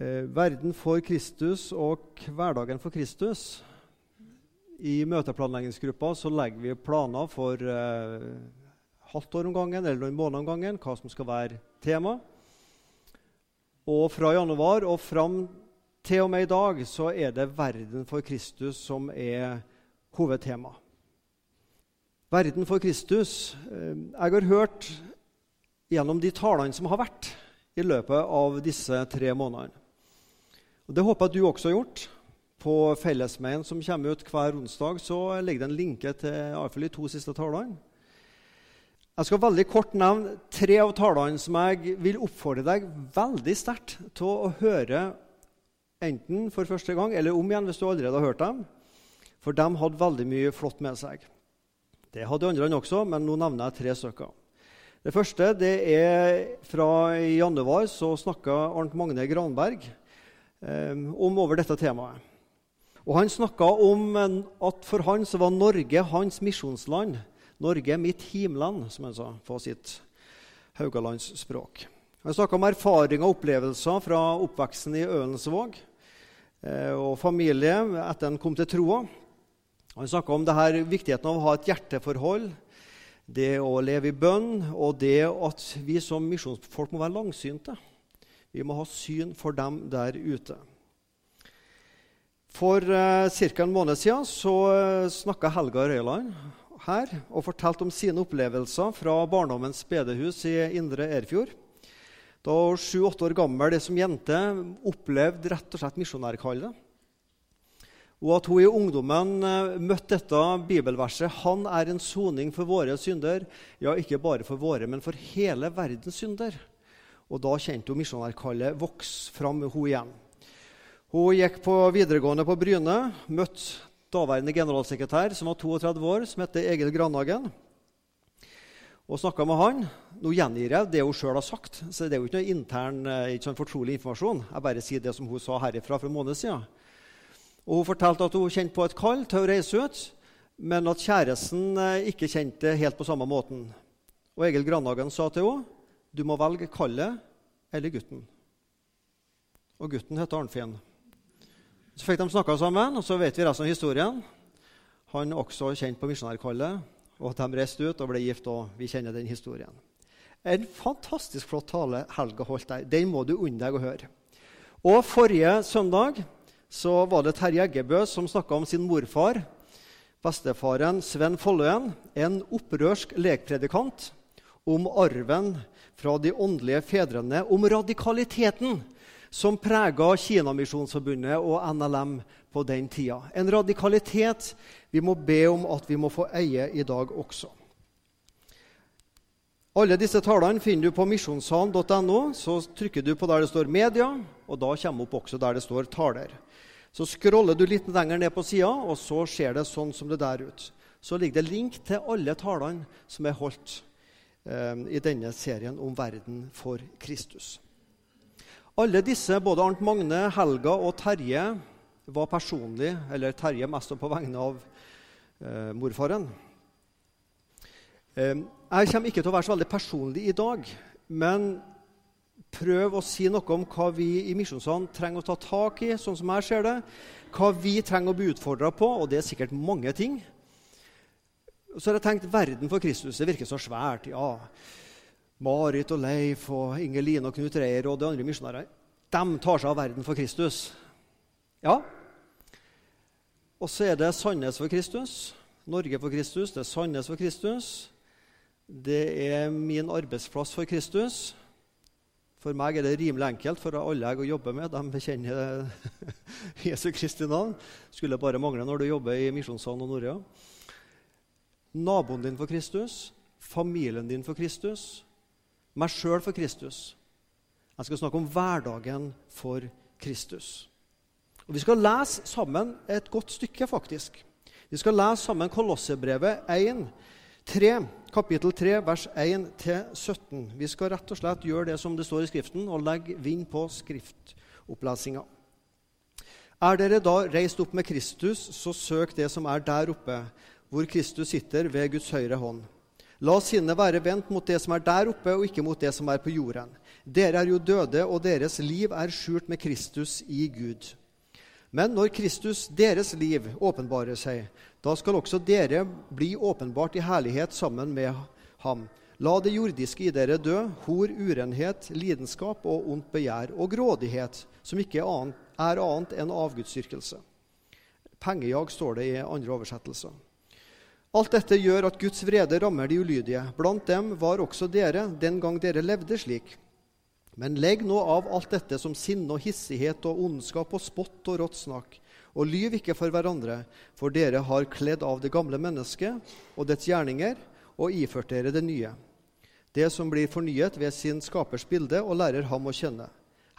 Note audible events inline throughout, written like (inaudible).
Eh, verden for Kristus og hverdagen for Kristus. I møteplanleggingsgruppa så legger vi planer for eh, halvt år om gangen eller noen måneder om gangen hva som skal være tema. Og fra januar og fram til og med i dag så er det verden for Kristus som er hovedtema. Verden for Kristus. Eh, jeg har hørt gjennom de talene som har vært i løpet av disse tre månedene. Og Det håper jeg du også har gjort. På Fellesmeien som kommer ut hver onsdag, så ligger det en linke til iallfall de to siste talene. Jeg skal veldig kort nevne tre av talene som jeg vil oppfordre deg veldig sterkt til å høre enten for første gang eller om igjen hvis du allerede har hørt dem. For de hadde veldig mye flott med seg. Det hadde andre også, men nå nevner jeg tre stykker. Det første det er fra i januar så snakka Arnt Magne Granberg om over dette temaet. Og Han snakka om at for han så var Norge hans misjonsland. Norge mitt himland, som han sa på sitt haugalandsspråk. Han snakka om erfaringer og opplevelser fra oppveksten i Ølensvåg eh, og familie etter han kom til troa. Han snakka om det her, viktigheten av å ha et hjerteforhold, det å leve i bønn, og det at vi som misjonsfolk må være langsynte. Vi må ha syn for dem der ute. For eh, ca. en måned siden så eh, snakka Helga Røyland her og fortalte om sine opplevelser fra barndommens bedehus i Indre Erfjord. Da hun sju-åtte år gammel som jente opplevde rett og slett misjonærkallet. Og at hun i ungdommen uh, møtte dette bibelverset 'Han er en soning for våre synder'. Ja, ikke bare for våre, men for hele verdens synder. Og da kjente hun misjonærkallet vokse fram med henne igjen. Hun gikk på videregående på Bryne, møtte daværende generalsekretær som var 32 år, som heter Egil Granhagen, og snakka med han. Nå gjengir jeg det hun sjøl har sagt, så det er jo ikke noe intern, eh, ikke sånn fortrolig informasjon. Jeg bare sier det som hun sa herifra for en måned siden. Og Hun fortalte at hun kjente på et kall til å reise ut, men at kjæresten eh, ikke kjente det helt på samme måten. Og Egil Granhagen sa til henne du må velge kallet eller gutten. Og gutten heter Arnfinn. Så fikk de snakka sammen, og så vet vi resten av historien. Han er også kjent på misjonærkallet, og de reiste ut og ble gift. og Vi kjenner den historien. En fantastisk flott tale Helga holdt der. Den må du unne deg å høre. Og Forrige søndag så var det Terje Eggebø som snakka om sin morfar, bestefaren Sven Folløen, en opprørsk lekpredikant, om arven fra de åndelige fedrene om radikaliteten som prega Kinamisjonsforbundet og NLM på den tida. En radikalitet vi må be om at vi må få eie i dag også. Alle disse talene finner du på misjonssalen.no. Så trykker du på der det står 'media', og da kommer opp også der det står 'taler'. Så scroller du litt lenger ned på sida, og så ser det sånn som det der ut. Så ligger det link til alle talene som er holdt i denne serien om verden for Kristus. Alle disse, både Arnt Magne, Helga og Terje, var personlig, eller Terje mest på vegne av eh, morfaren. Eh, jeg kommer ikke til å være så veldig personlig i dag, men prøv å si noe om hva vi i Misjonssalen trenger å ta tak i, sånn som jeg ser det. Hva vi trenger å bli utfordra på, og det er sikkert mange ting. Så har jeg tenkt verden for Kristus. Det virker så svært. ja. Marit og Leif og Inger og Knut Reier og de andre misjonærene de tar seg av verden for Kristus. Ja. Og så er det Sandnes for Kristus, Norge for Kristus, det er Sandnes for Kristus. Det er min arbeidsplass for Kristus. For meg er det rimelig enkelt, for alle jeg jobber med, de kjenner (laughs) Jesu Kristi navn. Skulle bare mangle når du jobber i Misjonssalen og Norea naboen din for Kristus, familien din for Kristus, meg sjøl for Kristus. Jeg skal snakke om hverdagen for Kristus. Og Vi skal lese sammen et godt stykke, faktisk. Vi skal lese sammen Kolossebrevet 1, 3, kapittel 3, vers 1-17. Vi skal rett og slett gjøre det som det står i Skriften, og legge vind på skriftopplesinga. Er dere da reist opp med Kristus, så søk det som er der oppe, hvor Kristus sitter ved Guds høyre hånd. La sinnet være vendt mot det som er der oppe, og ikke mot det som er på jorden. Dere er jo døde, og deres liv er skjult med Kristus i Gud. Men når Kristus, deres liv, åpenbarer seg, da skal også dere bli åpenbart i herlighet sammen med ham. La det jordiske i dere dø, hor, urenhet, lidenskap og ondt begjær, og grådighet, som ikke er annet, er annet enn avgudsdyrkelse. Pengejag står det i andre oversettelser. Alt dette gjør at Guds vrede rammer de ulydige. Blant dem var også dere den gang dere levde slik. Men legg nå av alt dette som sinne og hissighet og ondskap og spott og rått snakk, og lyv ikke for hverandre, for dere har kledd av det gamle mennesket og dets gjerninger, og iført dere det nye, det som blir fornyet ved sin skapers bilde, og lærer ham å kjenne.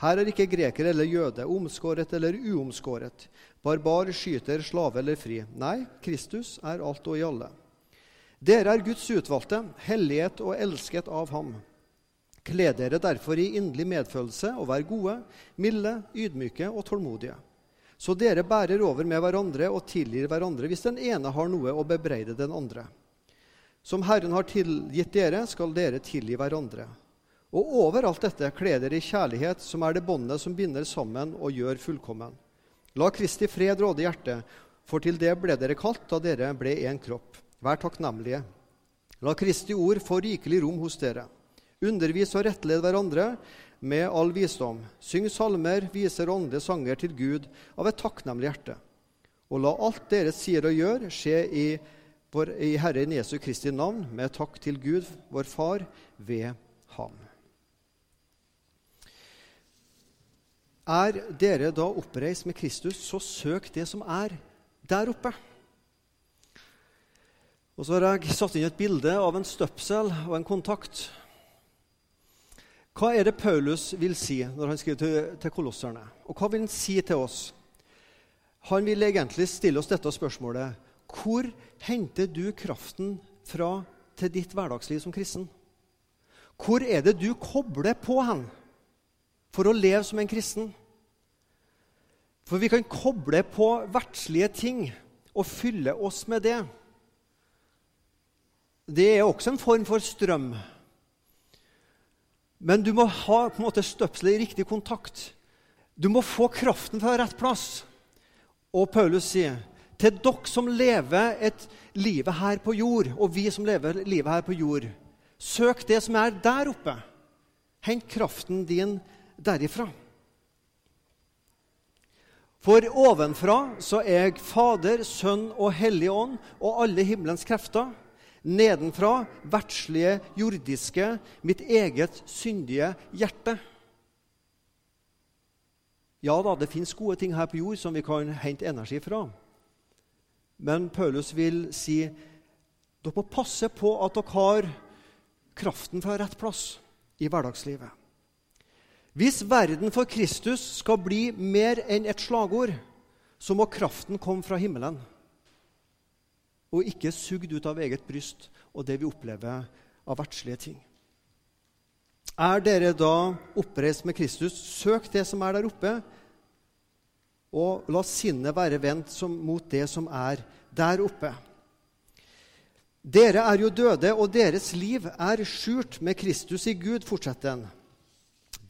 Her er ikke greker eller jøde, omskåret eller uomskåret, barbar, skyter, slave eller fri. Nei, Kristus er alt og i alle. Dere er Guds utvalgte, hellighet og elsket av ham. Kle dere derfor i inderlig medfølelse og vær gode, milde, ydmyke og tålmodige. Så dere bærer over med hverandre og tilgir hverandre hvis den ene har noe å bebreide den andre. Som Herren har tilgitt dere, skal dere tilgi hverandre. Og over alt dette kle dere i kjærlighet, som er det båndet som binder sammen og gjør fullkommen. La Kristi fred råde hjertet, for til det ble dere kalt da dere ble én kropp. Vær takknemlige. La Kristi ord få rikelig rom hos dere. Undervis og rettled hverandre med all visdom. Syng salmer, viser åndelige sanger til Gud av et takknemlig hjerte. Og la alt dere sier og gjør, skje i, vår, i Herren Jesu Kristi navn, med takk til Gud, vår Far, ved Ham. Er dere da oppreist med Kristus, så søk det som er der oppe. Og så har jeg satt inn et bilde av en støpsel og en kontakt. Hva er det Paulus vil si når han skriver til, til kolosserne? Og hva vil han si til oss? Han vil egentlig stille oss dette spørsmålet. Hvor henter du kraften fra til ditt hverdagsliv som kristen? Hvor er det du kobler på hen for å leve som en kristen? For vi kan koble på verdslige ting og fylle oss med det. Det er også en form for strøm. Men du må ha på en måte støpselet i riktig kontakt. Du må få kraften fra rett plass. Og Paulus sier til dere som lever et livet her på jord, og vi som lever livet her på jord, søk det som er der oppe. Hent kraften din derifra. For ovenfra så er Fader, Sønn og Hellig Ånd og alle himmelens krefter Nedenfra verdslige, jordiske, mitt eget syndige hjerte. Ja da, det fins gode ting her på jord som vi kan hente energi fra. Men Paulus vil si dere må passe på at dere har kraften fra rett plass i hverdagslivet. Hvis verden for Kristus skal bli mer enn et slagord, så må kraften komme fra himmelen og ikke sugd ut av eget bryst og det vi opplever av verdslige ting. Er dere da oppreist med Kristus, søk det som er der oppe, og la sinnet være vendt mot det som er der oppe. Dere er jo døde, og deres liv er skjult med Kristus i Gud, fortsetter den.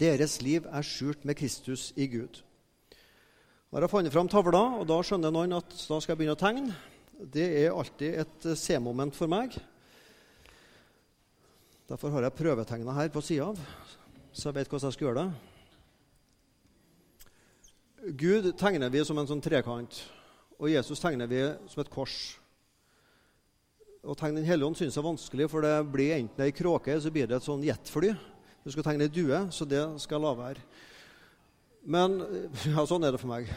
Deres liv er skjult med Kristus i Gud. Da har jeg funnet fram tavla, og da skjønner noen at da skal jeg begynne å tegne det er alltid et eh, C-moment for meg. Derfor har jeg prøvetegna her på sida av, så jeg vet hvordan jeg skal gjøre det. Gud tegner vi som en sånn trekant, og Jesus tegner vi som et kors. Å tegne Den hellige ånd syns jeg er vanskelig, for det blir enten ei kråke så blir det et sånn jetfly. Du skal tegne ei due, så det skal jeg la være. Men (laughs) ja, sånn er det for meg. (laughs)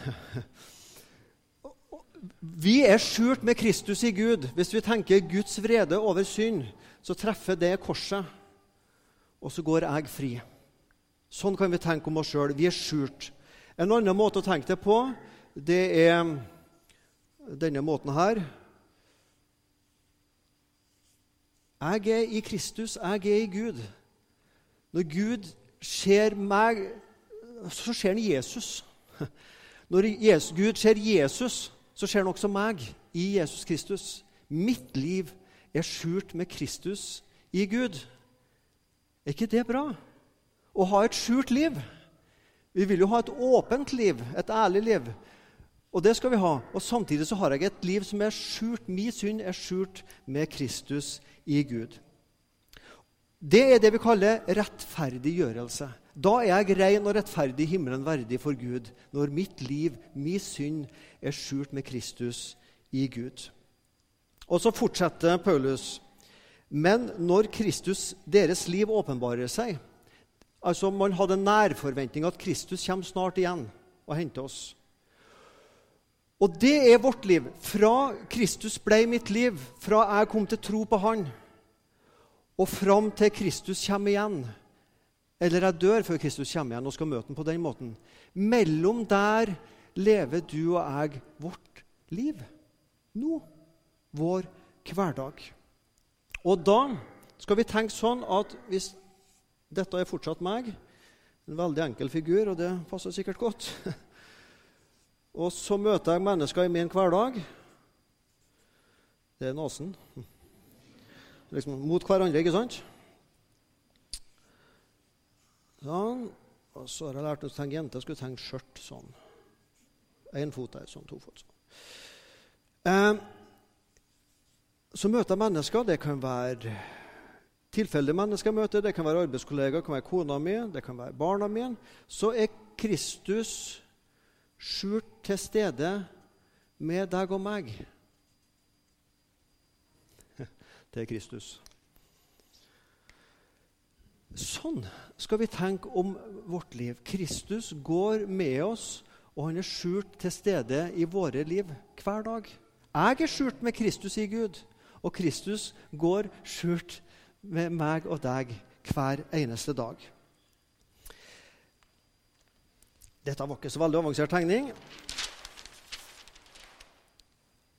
Vi er skjult med Kristus i Gud. Hvis vi tenker Guds vrede over synd, så treffer det korset, og så går jeg fri. Sånn kan vi tenke om oss sjøl. Vi er skjult. En annen måte å tenke det på, det er denne måten her. Jeg er i Kristus, jeg er i Gud. Når Gud ser meg, så ser han Jesus. (laughs) Når Jesus, Gud ser Jesus, så skjer han også meg i Jesus Kristus. Mitt liv er skjult med Kristus i Gud. Er ikke det bra? Å ha et skjult liv. Vi vil jo ha et åpent liv, et ærlig liv. Og det skal vi ha. Og samtidig så har jeg et liv som er skjult. Min synd er skjult med Kristus i Gud. Det er det vi kaller rettferdiggjørelse. Da er jeg ren og rettferdig himmelen verdig for Gud, når mitt liv, min synd, er skjult med Kristus i Gud. Og så fortsetter Paulus. Men når Kristus, deres liv, åpenbarer seg Altså, Man hadde en nærforventning at Kristus kommer snart igjen og henter oss. Og det er vårt liv. Fra Kristus ble mitt liv, fra jeg kom til tro på Han, og fram til Kristus kommer igjen, eller jeg dør før Kristus kommer igjen og skal møte ham på den måten Mellom der lever du og jeg vårt liv. Nå. Vår hverdag. Og da skal vi tenke sånn at hvis dette er fortsatt meg, en veldig enkel figur, og det passer sikkert godt (laughs) Og så møter jeg mennesker i min hverdag. Det er nesen. Liksom mot hverandre, ikke sant? Sånn. Og så har jeg lært tenke jente skulle tenke skjørt sånn. Én fot der, sånn, to fot sånn. Eh, så møter jeg mennesker. Det kan være tilfeldige mennesker jeg møter, det kan være arbeidskollegaer, det kan være kona mi, det kan være barna mine. Så er Kristus skjult til stede med deg og meg. Er Kristus. Sånn skal vi tenke om vårt liv. Kristus går med oss, og han er skjult til stede i våre liv hver dag. Jeg er skjult med Kristus i Gud, og Kristus går skjult med meg og deg hver eneste dag. Dette var ikke så veldig avansert tegning.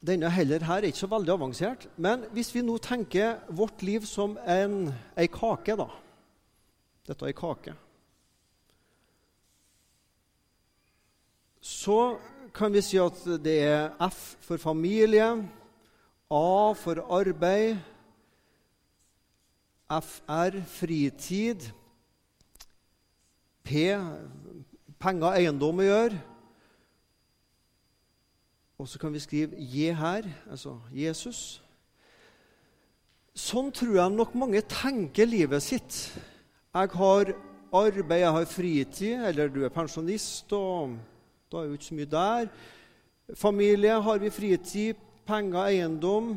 Denne heller her er ikke så veldig avansert. Men hvis vi nå tenker vårt liv som en, ei kake, da Dette er ei kake. Så kan vi si at det er F for familie, A for arbeid, FR fritid, P penger, eiendom å gjøre. Og så kan vi skrive Je her, altså Jesus. Sånn tror jeg nok mange tenker livet sitt. Jeg har arbeid, jeg har fritid, eller du er pensjonist, og da er jo ikke så mye der. Familie har vi fritid, penger, eiendom.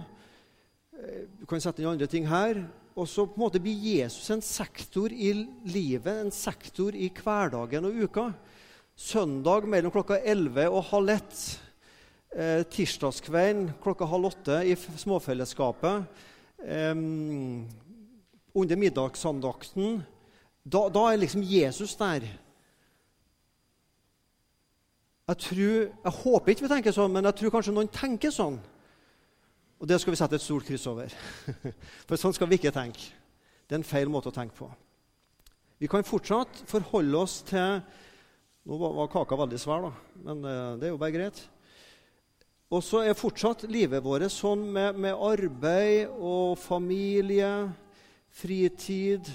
Eh, du kan sette inn andre ting her. Og så på en måte blir Jesus en sektor i livet, en sektor i hverdagen og uka. Søndag mellom klokka 11 og halv ett. Eh, tirsdagskvelden klokka halv åtte i småfellesskapet. Eh, under middagsandakten. Da, da, er liksom Jesus der. Jeg, tror, jeg håper ikke vi tenker sånn, men jeg tror kanskje noen tenker sånn. Og det skal vi sette et stort kryss over. (laughs) For sånn skal vi ikke tenke. Det er en feil måte å tenke på. Vi kan fortsatt forholde oss til Nå var kaka veldig svær, da, men eh, det er jo bare greit. Og så er fortsatt livet vårt sånn med, med arbeid og familie, fritid,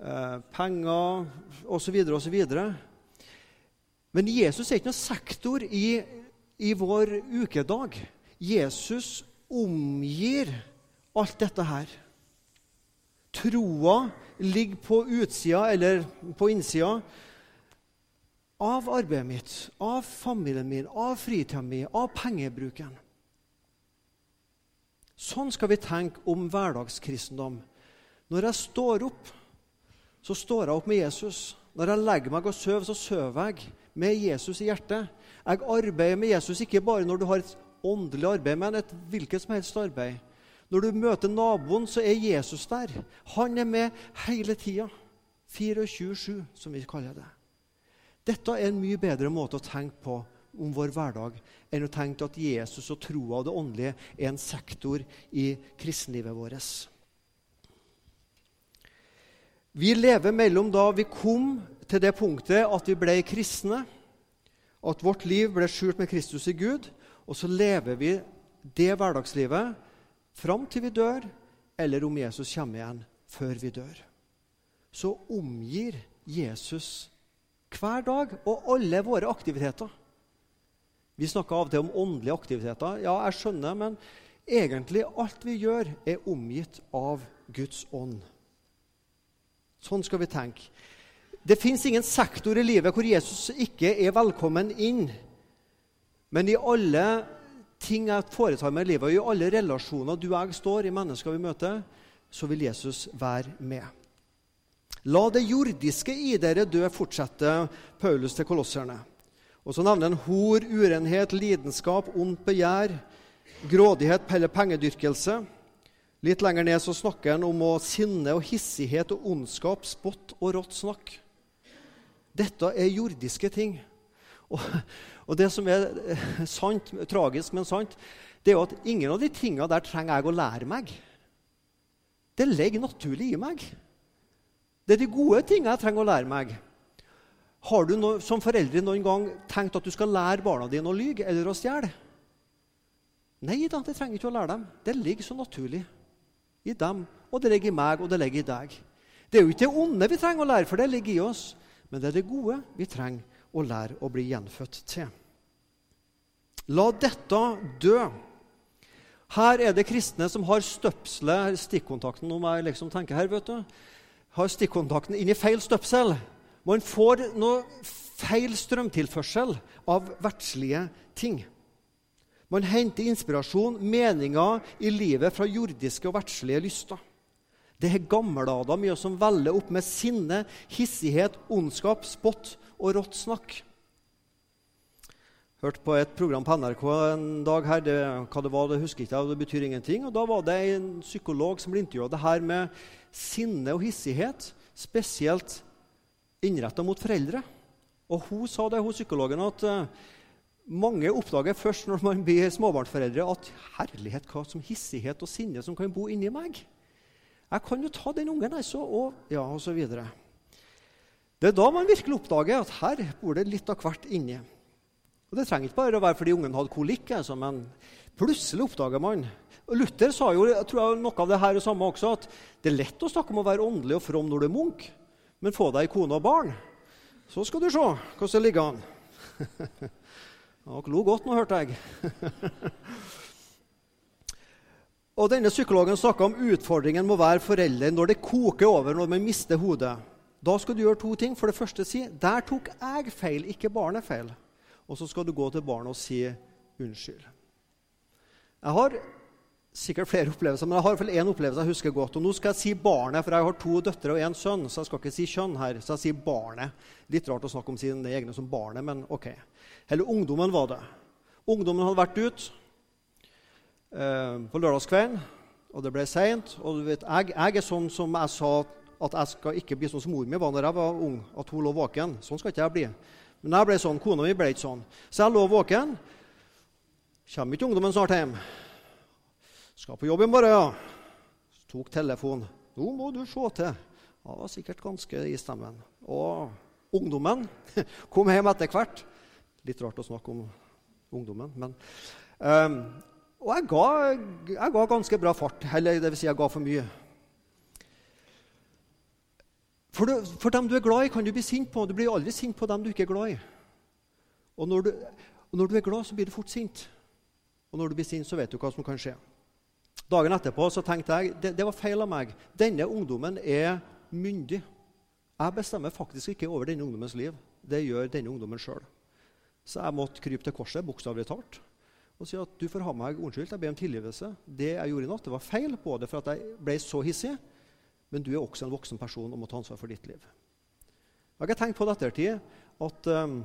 eh, penger osv. osv. Men Jesus er ikke noen sektor i, i vår ukedag. Jesus omgir alt dette her. Troa ligger på utsida eller på innsida av arbeidet mitt, av familien min, av fritida mi, av pengebruken. Sånn skal vi tenke om hverdagskristendom. Når jeg står opp, så står jeg opp med Jesus. Når jeg legger meg og sover, så sover jeg med Jesus i hjertet. Jeg arbeider med Jesus ikke bare når du har et åndelig arbeid, men et hvilket som helst arbeid. Når du møter naboen, så er Jesus der. Han er med hele tida. 24-7, som vi kaller det. Dette er en mye bedre måte å tenke på om vår hverdag enn å tenke at Jesus og troa og det åndelige er en sektor i kristenlivet vårt. Vi lever mellom da vi kom til det punktet at vi ble kristne, at vårt liv ble skjult med Kristus i Gud, og så lever vi det hverdagslivet fram til vi dør, eller om Jesus kommer igjen før vi dør, så omgir Jesus hver dag og alle våre aktiviteter. Vi snakker av og til om åndelige aktiviteter. Ja, jeg skjønner, men egentlig alt vi gjør, er omgitt av Guds ånd. Sånn skal vi tenke. Det fins ingen sektor i livet hvor Jesus ikke er velkommen inn. Men i alle ting jeg foretar meg i livet, og i alle relasjoner du og jeg står i, mennesker vi møter, så vil Jesus være med. La det jordiske i dere dø, fortsetter Paulus til kolosserne. Og Så nevner han hor, urenhet, lidenskap, ondt begjær, grådighet eller pengedyrkelse. Litt lenger ned så snakker han om å sinne og hissighet og ondskap, spott og rått snakk. Dette er jordiske ting. Og, og det som er sant, tragisk, men sant, det er jo at ingen av de tingene der trenger jeg å lære meg. Det ligger naturlig i meg. Det er de gode tingene jeg trenger å lære meg. Har du no, som foreldre noen gang tenkt at du skal lære barna dine å lyge eller å stjele? Nei da, det trenger ikke å lære dem. Det ligger så naturlig i dem. Og det ligger i meg, og det ligger i deg. Det er jo ikke det onde vi trenger å lære, for det ligger i oss. Men det er det gode vi trenger å lære å bli gjenfødt til. La dette dø. Her er det kristne som har støpselet, stikkontakten om jeg liksom tenker her, vet du, har stikkontakten inn i feil støpsel. Man får noe feil strømtilførsel av verdslige ting. Man henter inspirasjon, meninger i livet fra jordiske og verdslige lyster. Det er gammeldader mye som veller opp med sinne, hissighet, ondskap, spott og rått snakk. Hørte på et program på NRK en dag her, det, hva det var, det husker ikke jeg, det betyr ingenting. og Da var det en psykolog som ble intervjua. Det her med sinne og hissighet, spesielt innretta mot foreldre. Og hun sa det, hun psykologen, at uh, mange oppdager først når man blir småbarnsforeldre, at herlighet, hva som hissighet og sinne som kan bo inni meg. Jeg kan jo ta den ungen, altså, og ja, og så videre. Det er da man virkelig oppdager at her bor det litt av hvert inni. Og Det trenger ikke bare å være fordi ungen hadde kolikk, altså, men plutselig oppdager man og Luther sa jo jeg tror jeg, noe av det her er samme også, at det er lett å snakke om å være åndelig og from når du er munk, men få deg kone og barn, så skal du se hvordan det ligger an. (laughs) Dere lo godt nå, hørte jeg. (laughs) og denne Psykologen snakka om utfordringen med å være forelder når det koker over, når man mister hodet. Da skal du gjøre to ting. For det første si 'Der tok jeg feil, ikke barnet feil'. Og så skal du gå til barnet og si 'unnskyld'. Jeg har sikkert flere opplevelser, men jeg har i hvert fall én opplevelse jeg husker godt. Og nå skal jeg si barnet, for jeg har to døtre og én sønn, så jeg skal ikke si kjønn her. Så jeg sier barnet. Litt rart å snakke om sine egne som barnet, men ok. Eller ungdommen var det. Ungdommen hadde vært ute eh, på lørdagskvelden, og det ble seint. Og du vet, jeg, jeg, er sånn som jeg sa at jeg skal ikke bli sånn som mor mi var da jeg var ung, at hun lå våken. Sånn skal ikke jeg bli. Men jeg ble sånn, kona mi ble ikke sånn. Så jeg lå våken. Kommer ikke ungdommen snart hjem? Skal på jobb i morgen, ja. Tok telefonen. Nå må du se til. Det var sikkert ganske i stemmen. Og ungdommen (laughs) kom hjem etter hvert. Litt rart å snakke om ungdommen, men um, Og jeg ga, jeg ga, ganske bra fart. Eller det vil si, jeg ga for mye. For, du, for, dem du er glad i, kan du bli sint på. Du blir aldri sint på dem du ikke er glad i. Og når du, og når du er glad, så blir du fort sint. Og når du blir sint, så vet du hva som kan skje. Dagen etterpå så tenkte jeg det, det var feil av meg. Denne ungdommen er myndig. Jeg bestemmer faktisk ikke over denne ungdommens liv. Det gjør denne ungdommen sjøl. Så jeg måtte krype til korset, bokstavelig talt, og si at du får ha meg unnskyldt. Jeg ber om tilgivelse. Det jeg gjorde i natt, det var feil, både for at jeg ble så hissig, men du er også en voksen person og må ta ansvar for ditt liv. Jeg har tenkt på det ettertid at um,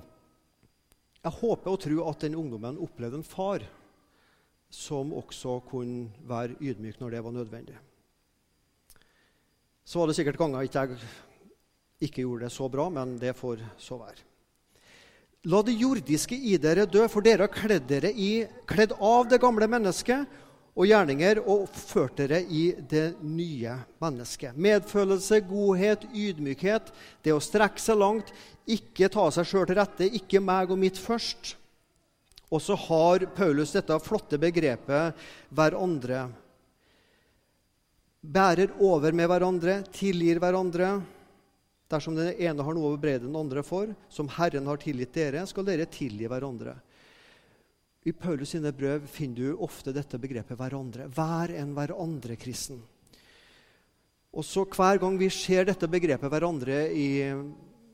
jeg håper og tror at den ungdommen opplevde en far som også kunne være ydmyk når det var nødvendig. Så var det sikkert ganger ikke jeg ikke gjorde det så bra, men det får så være. La det jordiske i dere dø, for dere har kledd av det gamle mennesket og gjerninger og ført dere i det nye mennesket. Medfølelse, godhet, ydmykhet, det å strekke seg langt, ikke ta seg sjøl til rette, ikke meg og mitt først. Og så har Paulus dette flotte begrepet 'hverandre'. bærer over med hverandre, tilgir hverandre. Dersom den ene har noe å bebreide den andre for, som Herren har tilgitt dere, skal dere tilgi hverandre. I Paulus sine brev finner du ofte dette begrepet 'hverandre'. Hver en hverandre-kristen. Og så Hver gang vi ser dette begrepet 'hverandre' i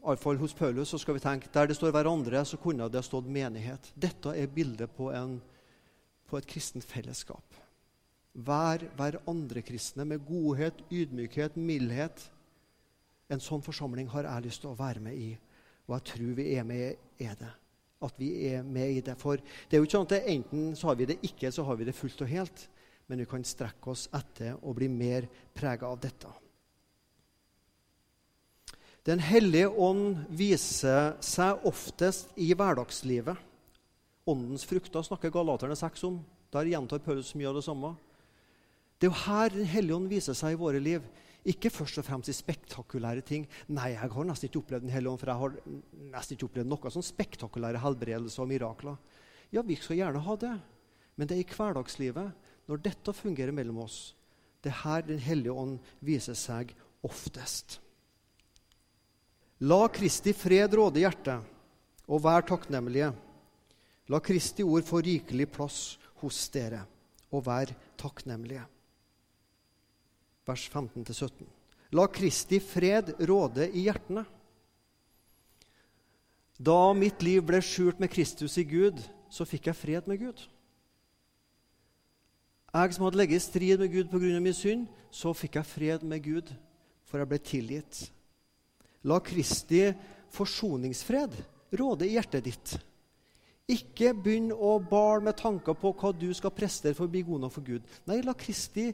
iallfall hos Paulus, så skal vi tenke der det står 'hverandre', så kunne det stått 'menighet'. Dette er bildet på, en, på et kristent fellesskap. Vær hverandre-kristne med godhet, ydmykhet, mildhet. En sånn forsamling har jeg lyst til å være med i, og jeg tror vi er med i er det at vi er med i det. For det er jo ikke sånn at enten så har vi det ikke, så har vi det fullt og helt. Men vi kan strekke oss etter og bli mer prega av dette. Den hellige ånd viser seg oftest i hverdagslivet. Åndens frukter snakker Galaterne 6 om. Der gjentar Paulus mye av det samme. Det er jo her Den hellige ånd viser seg i våre liv. Ikke først og fremst i spektakulære ting. Nei, jeg har nesten ikke opplevd Den hellige ånd, for jeg har nesten ikke opplevd noe sånn spektakulære helbredelser og mirakler. Ja, vi skal gjerne ha det, men det er i hverdagslivet, når dette fungerer mellom oss, det er her Den hellige ånd viser seg oftest. La Kristi fred råde hjertet, og vær takknemlige. La Kristi ord få rikelig plass hos dere, og vær takknemlige vers 15-17. La Kristi fred råde i hjertene. Da mitt liv ble skjult med Kristus i Gud, så fikk jeg fred med Gud. Jeg som hadde ligget i strid med Gud pga. min synd, så fikk jeg fred med Gud, for jeg ble tilgitt. La Kristi forsoningsfred råde i hjertet ditt. Ikke begynn å bale med tanker på hva du skal prestere for å bli god nok for Gud. Nei, la Kristi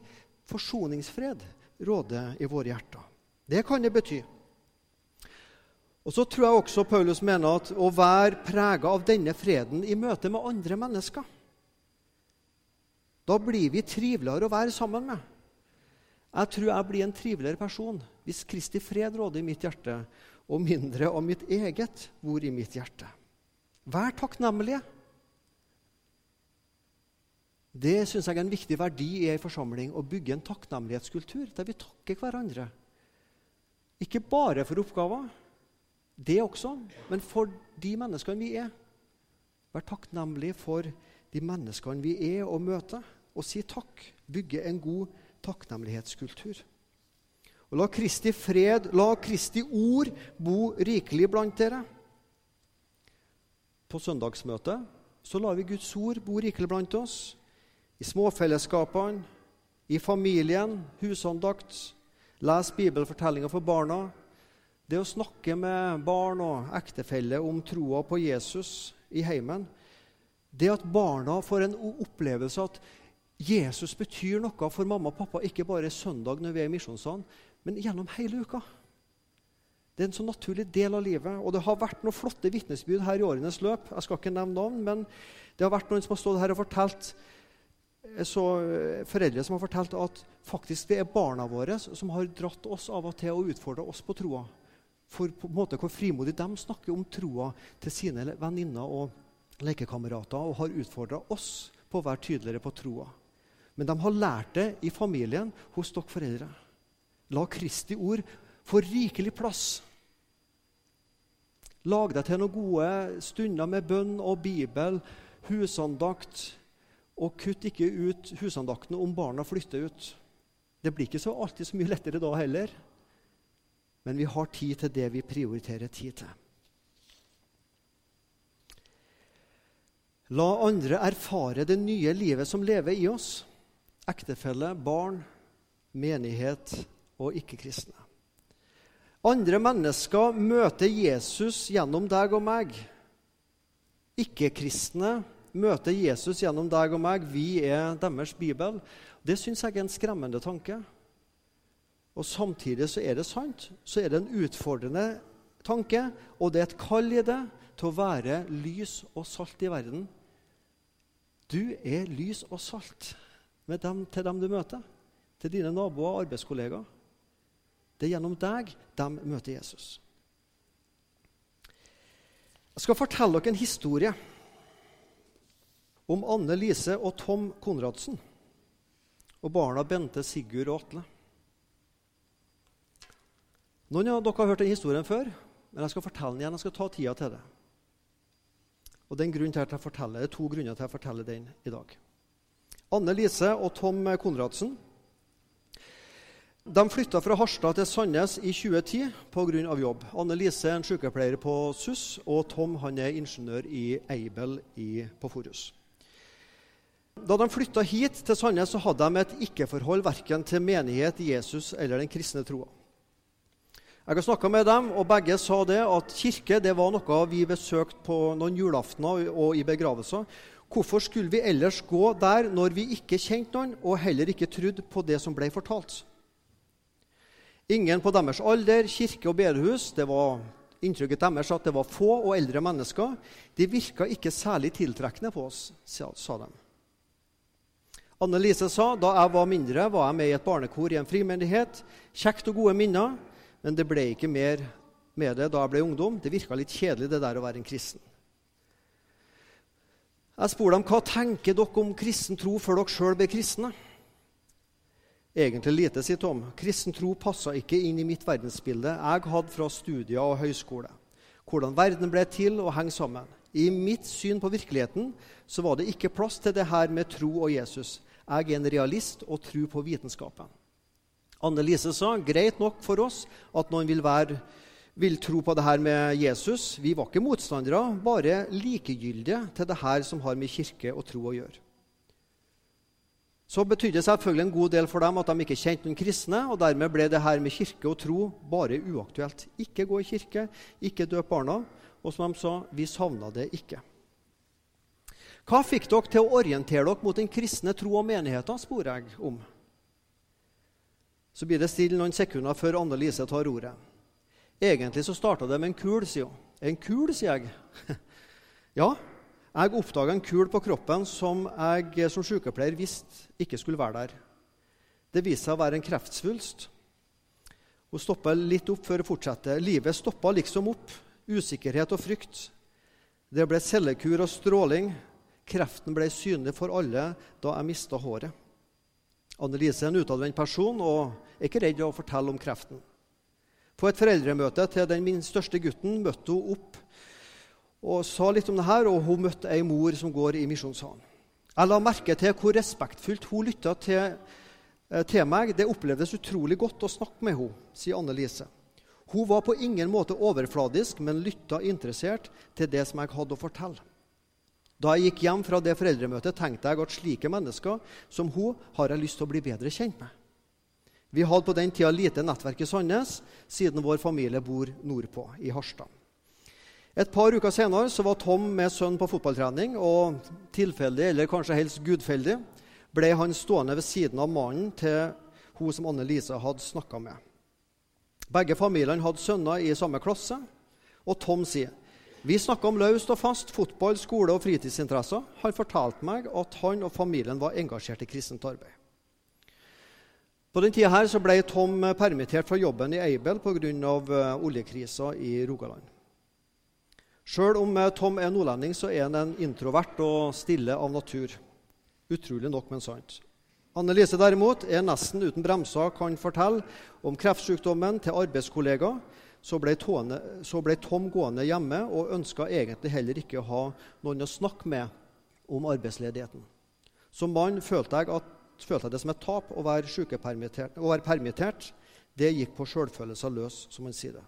forsoningsfred råde i våre hjerter. Det kan det bety. Og så tror jeg også Paulus mener at å være prega av denne freden i møte med andre mennesker Da blir vi triveligere å være sammen med. Jeg tror jeg blir en triveligere person hvis Kristi fred råder i mitt hjerte, og mindre av mitt eget bor i mitt hjerte. Vær takknemlige. Det syns jeg er en viktig verdi i ei forsamling, å bygge en takknemlighetskultur der vi takker hverandre. Ikke bare for oppgaver, det også, men for de menneskene vi er. Vær takknemlig for de menneskene vi er og møter, og si takk. Bygge en god takknemlighetskultur. Og La Kristi fred, la Kristi ord bo rikelig blant dere. På søndagsmøtet så lar vi Guds ord bo rikelig blant oss i småfellesskapene, i familien, husandakt, les bibelfortellinger for barna. Det å snakke med barn og ektefelle om troa på Jesus i heimen. Det at barna får en opplevelse at Jesus betyr noe for mamma og pappa, ikke bare søndag når vi er i misjonssalen, men gjennom hele uka. Det er en så naturlig del av livet. Og det har vært noen flotte vitnesbyrd her i årenes løp. Jeg skal ikke nevne navn, men det har vært noen som har stått her og fortalt så eh, foreldre som har fortalt at faktisk det er barna våre som har dratt oss av og til og utfordra oss på troa. For på en måte hvor frimodig de snakker om troa til sine venninner og lekekamerater og har utfordra oss på å være tydeligere på troa. Men de har lært det i familien hos dere foreldre. La Kristi ord få rikelig plass. Lag deg til noen gode stunder med bønn og bibel, husandakt, og kutt ikke ut husandaktene om barna flytter ut. Det blir ikke så alltid så mye lettere da heller. Men vi har tid til det vi prioriterer tid til. La andre erfare det nye livet som lever i oss. Ektefelle, barn, menighet og ikke-kristne. Andre mennesker møter Jesus gjennom deg og meg. Ikke-kristne møter Jesus gjennom deg og meg. Vi er deres bibel. Det syns jeg er en skremmende tanke. Og Samtidig så er det sant. Så er det en utfordrende tanke, og det er et kall i det til å være lys og salt i verden. Du er lys og salt dem, til dem du møter, til dine naboer og arbeidskollegaer. Det er gjennom deg de møter Jesus. Jeg skal fortelle dere en historie om Anne Lise og Tom Konradsen og barna Bente, Sigurd og Atle. Noen av dere har hørt den historien før, men jeg skal fortelle den igjen. Jeg skal ta tida til det. Og den til at jeg forteller, Det er to grunner til at jeg forteller den i dag. Anne Lise og Tom Konradsen de flytta fra Harstad til Sandnes i 2010 pga. jobb. Anne Lise er en sykepleier på SUS, og Tom han er ingeniør i Eibel på Forus. Da de flytta hit til Sandnes, så hadde de et ikke-forhold verken til menighet, Jesus eller den kristne troa. Jeg har snakka med dem, og begge sa det at kirke det var noe vi besøkte på noen julaftener og i begravelser. Hvorfor skulle vi ellers gå der når vi ikke kjente noen, og heller ikke trodde på det som ble fortalt? Ingen på deres alder, kirke og bedehus. Det var inntrykket deres at det var få og eldre mennesker. De virka ikke særlig tiltrekkende på oss, sa de. Anne Lise sa da jeg var mindre, var jeg med i et barnekor i en frimenighet. Kjekt og gode minner. Men det ble ikke mer med det da jeg ble ungdom. Det virka litt kjedelig, det der å være en kristen. Jeg spurte dem hva tenker dere om kristen tro før dere sjøl ble kristne. Egentlig lite, sier Tom. Kristen tro passa ikke inn i mitt verdensbilde jeg hadde fra studier og høyskole. Hvordan verden ble til og henger sammen. I mitt syn på virkeligheten så var det ikke plass til det her med tro og Jesus. Jeg er en realist og tror på vitenskapen. Anne Lise sa greit nok for oss at noen vil, være, vil tro på det her med Jesus. Vi var ikke motstandere, bare likegyldige til det her som har med kirke og tro å gjøre. Så betydde det selvfølgelig en god del for dem at de ikke kjente noen kristne, og dermed ble det her med kirke og tro bare uaktuelt. Ikke gå i kirke, ikke døp barna. Og som de sa, vi savna det ikke. Hva fikk dere til å orientere dere mot den kristne tro og menigheten, spør jeg om. Så blir det stille noen sekunder før Anne Lise tar ordet. Egentlig så starta det med en kul, sier hun. En kul, sier jeg. (laughs) ja, jeg oppdaga en kul på kroppen som jeg som sykepleier visste ikke skulle være der. Det viste seg å være en kreftsvulst. Hun stoppa litt opp før hun fortsetter. Livet stoppa liksom opp. Usikkerhet og frykt. Det ble cellekur og stråling. Kreften ble synlig for alle da jeg mista håret. Annelise er en utadvendt person og er ikke redd å fortelle om kreften. På et foreldremøte til den min største gutten møtte hun opp og sa litt om det her, og hun møtte ei mor som går i misjonssalen. Jeg la merke til hvor respektfullt hun lytta til, eh, til, meg. Det opplevdes utrolig godt å snakke med henne, sier Anne Lise. Hun var på ingen måte overfladisk, men lytta interessert til det som jeg hadde å fortelle. Da jeg gikk hjem fra det foreldremøtet, tenkte jeg at slike mennesker som hun har jeg lyst til å bli bedre kjent med. Vi hadde på den tida lite nettverk i Sandnes, siden vår familie bor nordpå, i Harstad. Et par uker senere så var Tom med sønnen på fotballtrening, og tilfeldig, eller kanskje helst gudfeldig, ble han stående ved siden av mannen til hun som Anne Lise hadde snakka med. Begge familiene hadde sønner i samme klasse, og Tom sier vi snakka om løst og fast, fotball, skole og fritidsinteresser. Han fortalte meg at han og familien var engasjert i kristent arbeid. På den tida her så ble Tom permittert fra jobben i Aibel pga. Eh, oljekrisa i Rogaland. Sjøl om eh, Tom er nordlending, så er han en introvert og stille av natur. Utrolig nok, men sant. Anne Lise derimot er nesten uten bremser, kan fortelle om kreftsykdommen til arbeidskollegaer så ble, tåne, så ble, Tom gående hjemme og ønska egentlig heller ikke å ha noen å snakke med om arbeidsledigheten. Som mann følte jeg, at, følte jeg det som et tap å være, å være permittert. Det gikk på sjølfølelsen løs, som man sier det.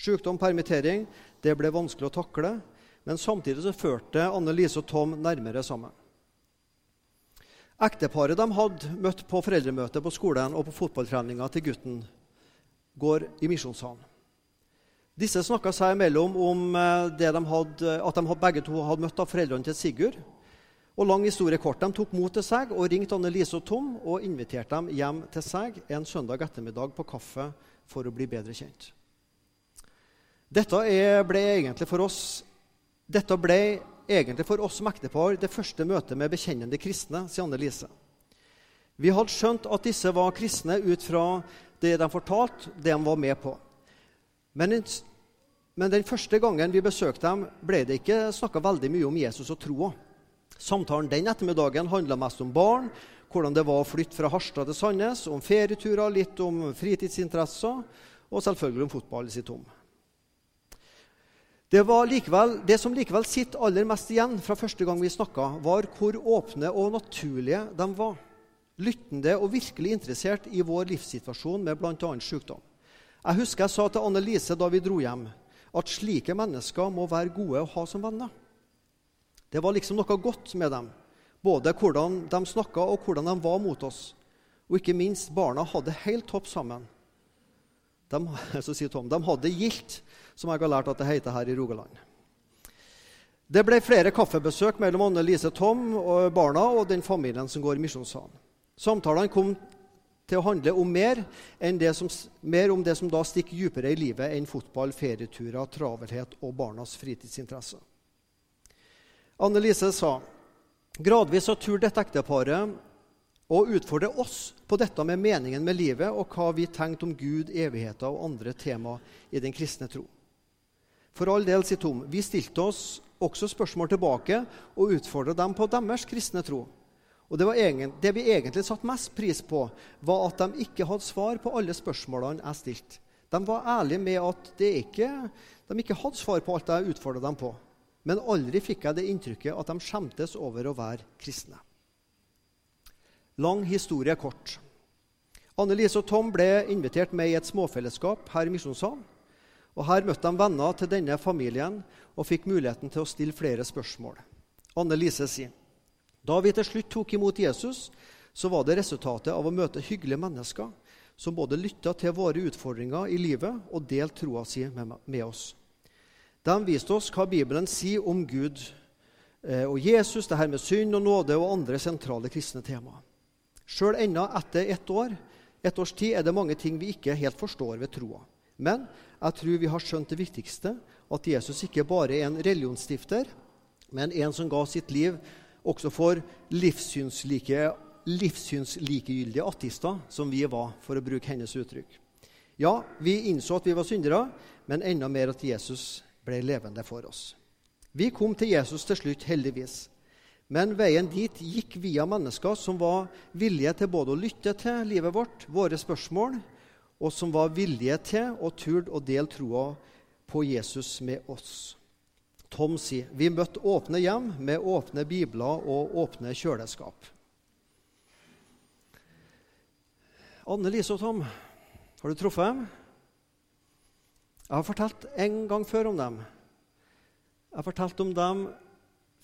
Sykdom, permittering, det ble vanskelig å takle. Men samtidig så førte Anne Lise og Tom nærmere sammen. Ekteparet de hadde møtt på foreldremøtet på skolen og på fotballtreninga til gutten, går i misjonssalen. Disse snakka seg imellom om eh, de hadde, at de begge to hadde møtt av foreldrene til Sigurd. Og lang historie kort, De tok mot til seg og ringte Anne-Lise og Tom og inviterte dem hjem til seg en søndag ettermiddag på kaffe for å bli bedre kjent. Dette ble egentlig for oss, dette ble egentlig for oss som ektepar det første møtet med bekjennende kristne, sier Anne-Lise. Vi hadde skjønt at disse var kristne ut fra det de fortalte, det de var med på. Men, men, den første gangen vi besøkte dem, ble det ikke snakka veldig mye om Jesus og troa. Samtalen den ettermiddagen handla mest om barn, hvordan det var å flytte fra Harstad til Sandnes, om ferieturer, litt om fritidsinteresser. og selvfølgelig om fotball, sitt Tom. Det, likevel, det, som likevel sitter aller mest igjen fra første gang vi snakka, var hvor åpne og naturlige de var. Lyttende og virkelig interessert i vår livssituasjon med bl.a. sykdom. Jeg husker jeg sa til Anne Lise da vi dro hjem, at slike mennesker må være gode å ha som venner. Det var liksom noe godt med dem, både hvordan de snakka og hvordan de var mot oss. Og ikke minst, barna hadde helt topp sammen. De, (laughs) så sier Tom, de hadde gildt som jeg har lært at det heter her i Rogaland. Det ble flere kaffebesøk mellom Anne Lise Tom og barna og den familien som går i misjonssalen. Samtalene kom til å handle om mer, som, mer om det som da stikker dypere i livet enn fotball, ferieturer, travelhet og barnas fritidsinteresser. Anne Lise sa gradvis har turt dette ekteparet å utfordre oss på dette med meningen med livet og hva vi tenkte om Gud, evigheter og andre tema i den kristne tro. For all del, sier Tom, vi stilte oss også spørsmål tilbake og utfordra dem på deres kristne tro. Og det, egen, det, vi egentlig satte mest pris på, var at de ikke hadde svar på alle spørsmålene jeg stilte. De var ærlige med at ikke, de ikke hadde svar på alt jeg utfordra dem på. Men aldri fikk jeg det inntrykket at de skjemtes over å være kristne. Lang historie kort. Anne Lise og Tom ble invitert med i et småfellesskap her i Misjonssalen. Og Her møtte de venner til denne familien og fikk muligheten til å stille flere spørsmål. Anne Lise sier da vi til slutt tok imot Jesus, så var det resultatet av å møte hyggelige mennesker som både lytta til våre utfordringer i livet og delte troa si med, oss. De viste oss hva Bibelen sier om Gud eh, og Jesus, det her med synd og nåde og andre sentrale kristne temaer. Sjøl ennå etter ett år, ett års tid er det mange ting vi ikke helt forstår ved troa. Men jeg tror vi har skjønt det viktigste, at Jesus ikke bare er en religionsstifter, men en som ga sitt liv også for livssynslike, livssynslikegyldige ateister, som vi var, for å bruke hennes uttrykk. Ja, vi innså at vi var syndere, men enda mer at Jesus ble levende for oss. Vi kom til Jesus til slutt, heldigvis. Men veien dit gikk via mennesker som var villige til både å lytte til livet vårt, våre spørsmål, og som var villige til og turde å dele troa på Jesus med oss. Tom sier vi møtte åpne hjem med åpne bibler og åpne kjøleskap. Anne Lise og Tom, har du truffet dem? Jeg har fortalt en gang før om dem. Jeg har fortalt om dem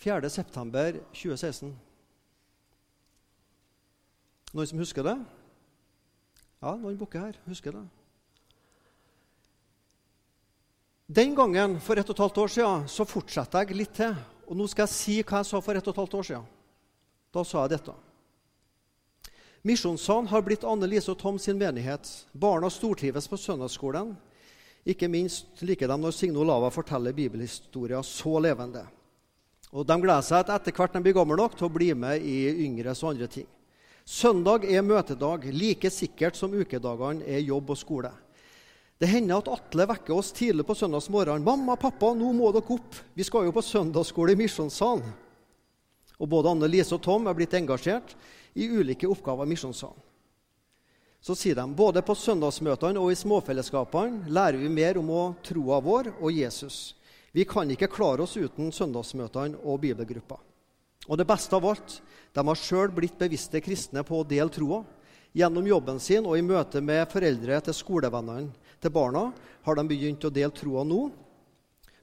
4.9.2016. Noen som husker det? Ja, noen bukker her husker det. Den gangen, for ett og et halvt år siden, så fortsatte jeg litt til. Og nå skal jeg si hva jeg sa for ett og et halvt år siden. Da sa jeg dette. Misjonssalen har blitt Anne Lise og Tom sin menighet. Barna stortrives på søndagsskolen. Ikke minst liker de når Signe Olava forteller bibelhistorier så levende. Og De gleder seg at etter hvert de blir gamle nok til å bli med i yngres og andre ting. Søndag er møtedag, like sikkert som ukedagene er jobb og skole. Det hender at Atle vekker oss tidlig på søndagsmorgenen. 'Mamma, pappa, nå må dere opp. Vi skal jo på søndagsskole i Misjonssalen.' Og både Anne Lise og Tom er blitt engasjert i ulike oppgaver i Misjonssalen. Så sier de både på søndagsmøtene og i småfellesskapene lærer vi mer om å troa vår og Jesus. Vi kan ikke klare oss uten søndagsmøtene og bibelgruppa. Og det beste av alt, de har sjøl blitt bevisste kristne på å dele troa. Gjennom jobben sin og i møte med foreldre til skolevennene til barna har de begynt å dele troa nå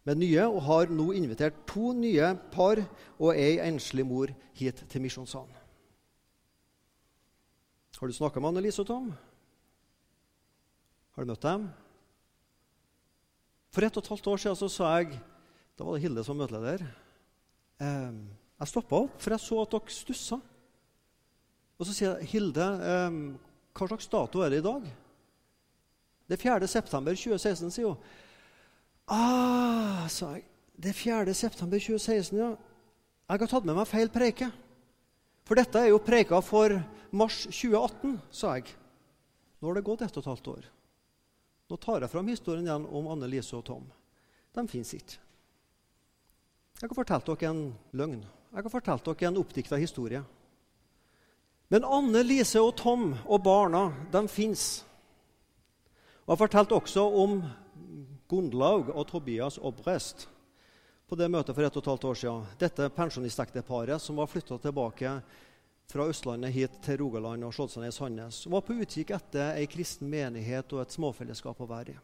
med nye, og har nå invitert to nye par og ei enslig mor hit til Misjonssalen. Har du snakka med Annelise og Tom? Har du møtt dem? For ett og et halvt år siden så sa jeg Da var det Hilde som møteleder. Jeg stoppa opp, for jeg så at dere stussa. Og så sier jeg, 'Hilde, eh, hva slags dato er det i dag?' Det er 4. september 2016, sier hun. Ah, sa jeg. Det er 4. september 2016, ja. Jeg har tatt med meg feil preike. For dette er jo preika for mars 2018, sa jeg. Nå har det gått ett og et halvt år. Nå tar jeg fram historien igjen om Anne Lise og Tom. De fins ikke. Jeg har fortalt dere en løgn. Jeg har fortalt dere en oppdikta historie. Men Anne, Lise og Tom og barna de fins. Og Jeg fortalte også om Gundlaug og Tobias Obrest på det møtet for ett og et halvt år siden. Dette pensjonistekteparet som var flytta tilbake fra Østlandet hit til Rogaland og i Sandnes, var på utkikk etter ei kristen menighet og et småfellesskap å være i.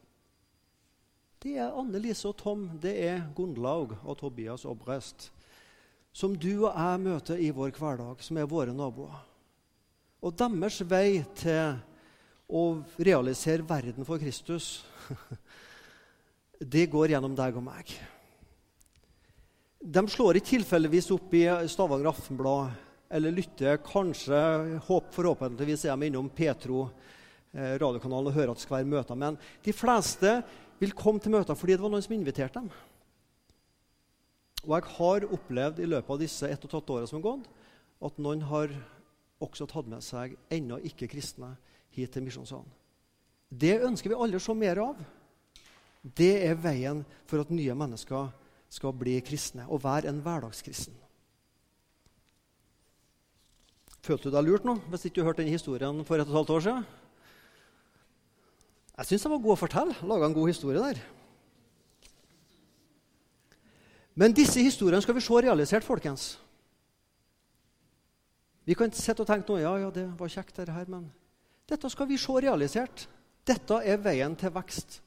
Det er Anne Lise og Tom, det er Gundlaug og Tobias Obrest, som du og jeg møter i vår hverdag, som er våre naboer. Og deres vei til å realisere verden for Kristus, (laughs) det går gjennom deg og meg. De slår ikke tilfeldigvis opp i Stavanger Aftenblad eller lytter kanskje, forhåpentligvis er de innom Petro eh, radiokanalen og hører at det skal være møter. Men de fleste vil komme til møter fordi det var noen som inviterte dem. Og jeg har opplevd i løpet av disse ett og et halvt årene som har gått, at noen har også tatt med seg ennå ikke kristne hit til Misjonssalen. Det ønsker vi alle å se mer av. Det er veien for at nye mennesker skal bli kristne og være en hverdagskristen. Følte du deg lurt nå hvis ikke du hørte den historien for et og et halvt år siden? Jeg syns jeg var god å fortelle. Laga en god historie der. Men disse historiene skal vi se realisert, folkens. Vi kan sitte og tenke nå, ja, ja, det var kjekt, dette her, men dette skal vi se realisert. Dette er veien til vekst.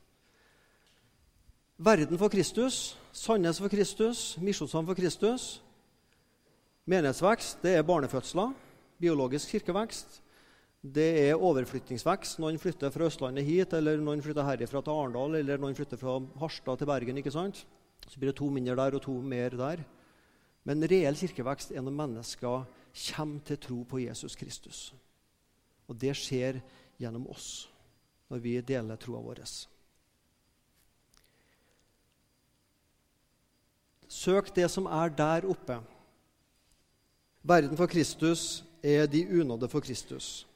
Verden for Kristus, Sandnes for Kristus, Misjonssand for Kristus. Menighetsvekst det er barnefødsler, biologisk kirkevekst. Det er overflyttingsvekst. Noen flytter fra Østlandet hit, eller noen flytter herifra til Arendal, eller noen flytter fra Harstad til Bergen. ikke sant? Så blir det to mindre der og to mer der. Men reell kirkevekst er når mennesker kommer til tro på Jesus Kristus. Og det skjer gjennom oss når vi deler troa vår. Søk det som er der oppe. Verden for Kristus er de unådde for Kristus.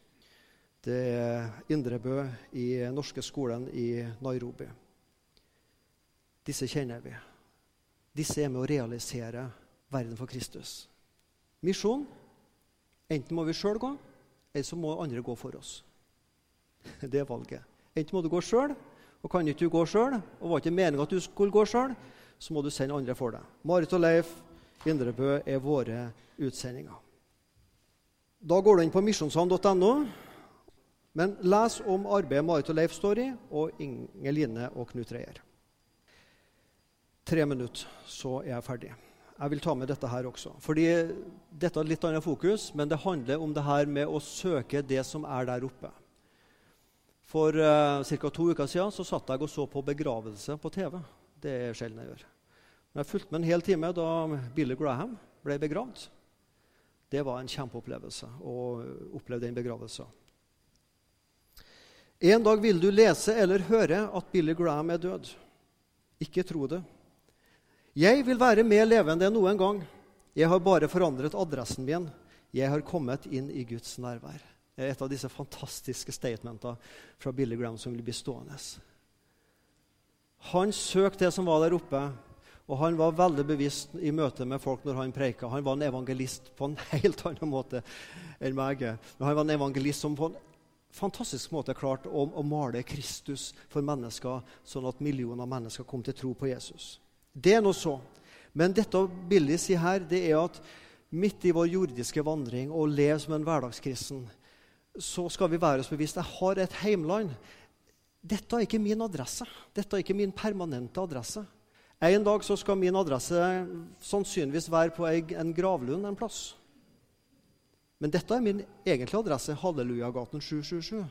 Det er Indrebø i norske skolen i Nairobi. Disse kjenner vi. Disse er med å realisere verden for Kristus. Misjon enten må vi sjøl gå, eller så må andre gå for oss. (laughs) Det er valget. Enten må du gå sjøl, og kan ikke du gå sjøl, og var ikke meninga at du skulle gå sjøl, så må du sende andre for deg. Marit og Leif Indrebø er våre utsendinger. Da går du inn på misjonshavn.no. Men les om arbeidet Marit og Leif står i, og Inge og Knut Reier. Tre minutter, så er jeg ferdig. Jeg vil ta med dette her også. Fordi Dette er litt annet fokus, men det handler om det her med å søke det som er der oppe. For uh, ca. to uker siden så satt jeg og så på begravelse på TV. Det er sjelden jeg gjør. Men jeg fulgte med en hel time da Billy Graham ble begravd. Det var en kjempeopplevelse å oppleve den begravelsen. En dag vil du lese eller høre at Billy Graham er død. Ikke tro det. Jeg vil være mer levende enn noen gang. Jeg har bare forandret adressen min. Jeg har kommet inn i Guds nærvær. Det er et av disse fantastiske statementene fra Billy Graham som vil bli stående. Han søkte det som var der oppe, og han var veldig bevisst i møte med folk når han preika. Han var en evangelist på en (laughs) helt annen måte enn meg. Men han var en evangelist som på en fantastisk måte klarte å, å male Kristus for mennesker, sånn at millioner av mennesker kom til tro på Jesus. Det er nå så. Men dette Billy sier her, det er at midt i vår jordiske vandring og leve som en hverdagskristen, så skal vi være oss bevisst jeg har et heimland. Dette er ikke min adresse. Dette er ikke min permanente adresse. En dag så skal min adresse sannsynligvis være på en gravlund en plass. Men dette er min egentlige adresse, Hallelujagaten 777.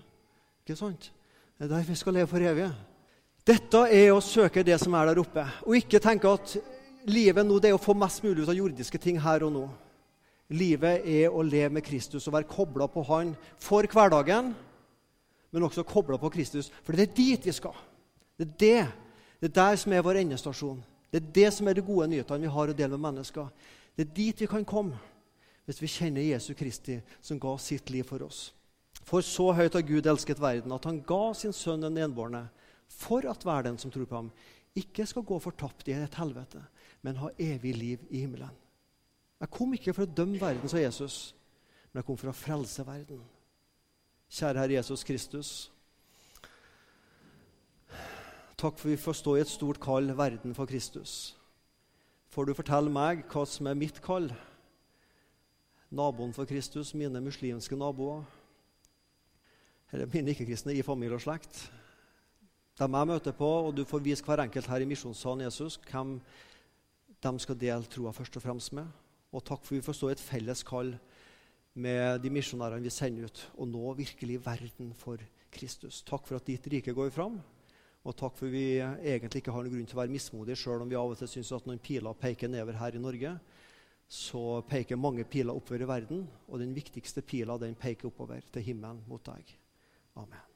Ikke sant? Det er der vi skal leve for evig. Dette er å søke det som er der oppe, og ikke tenke at livet nå det er å få mest mulig ut av jordiske ting her og nå. Livet er å leve med Kristus og være kobla på Han for hverdagen, men også kobla på Kristus, for det er dit vi skal. Det er det det er der som er vår endestasjon. Det er det som er de gode nyhetene vi har å dele med mennesker. Det er dit vi kan komme hvis vi kjenner Jesu Kristi, som ga sitt liv for oss. For så høyt har Gud elsket verden, at han ga sin sønn den enbårne, for at hver den som tror på ham, ikke skal gå fortapt i et helvete, men ha evig liv i himmelen. Jeg kom ikke for å dømme verden, sa Jesus, men jeg kom for å frelse verden. Kjære Herre Jesus Kristus. takk for vi får stå i et stort kall, verden for Kristus. Får du fortelle meg hva som er mitt kall? Naboen for Kristus, mine muslimske naboer, eller mine ikke-kristne i familie og slekt. Dem jeg møter på, og du får vise hver enkelt her i Misjonssalen Jesus hvem de skal dele troa først og fremst med. Og takk for vi får stå i et felles kall med de misjonærene vi sender ut, og nå virkelig verden for Kristus. Takk for at ditt rike går fram. Og takk for vi egentlig ikke har noen grunn til å være mismodige, sjøl om vi av og til syns at noen piler peker nedover her i Norge. Så peker mange piler oppover i verden, og den viktigste pila den peker oppover til himmelen mot deg. Amen.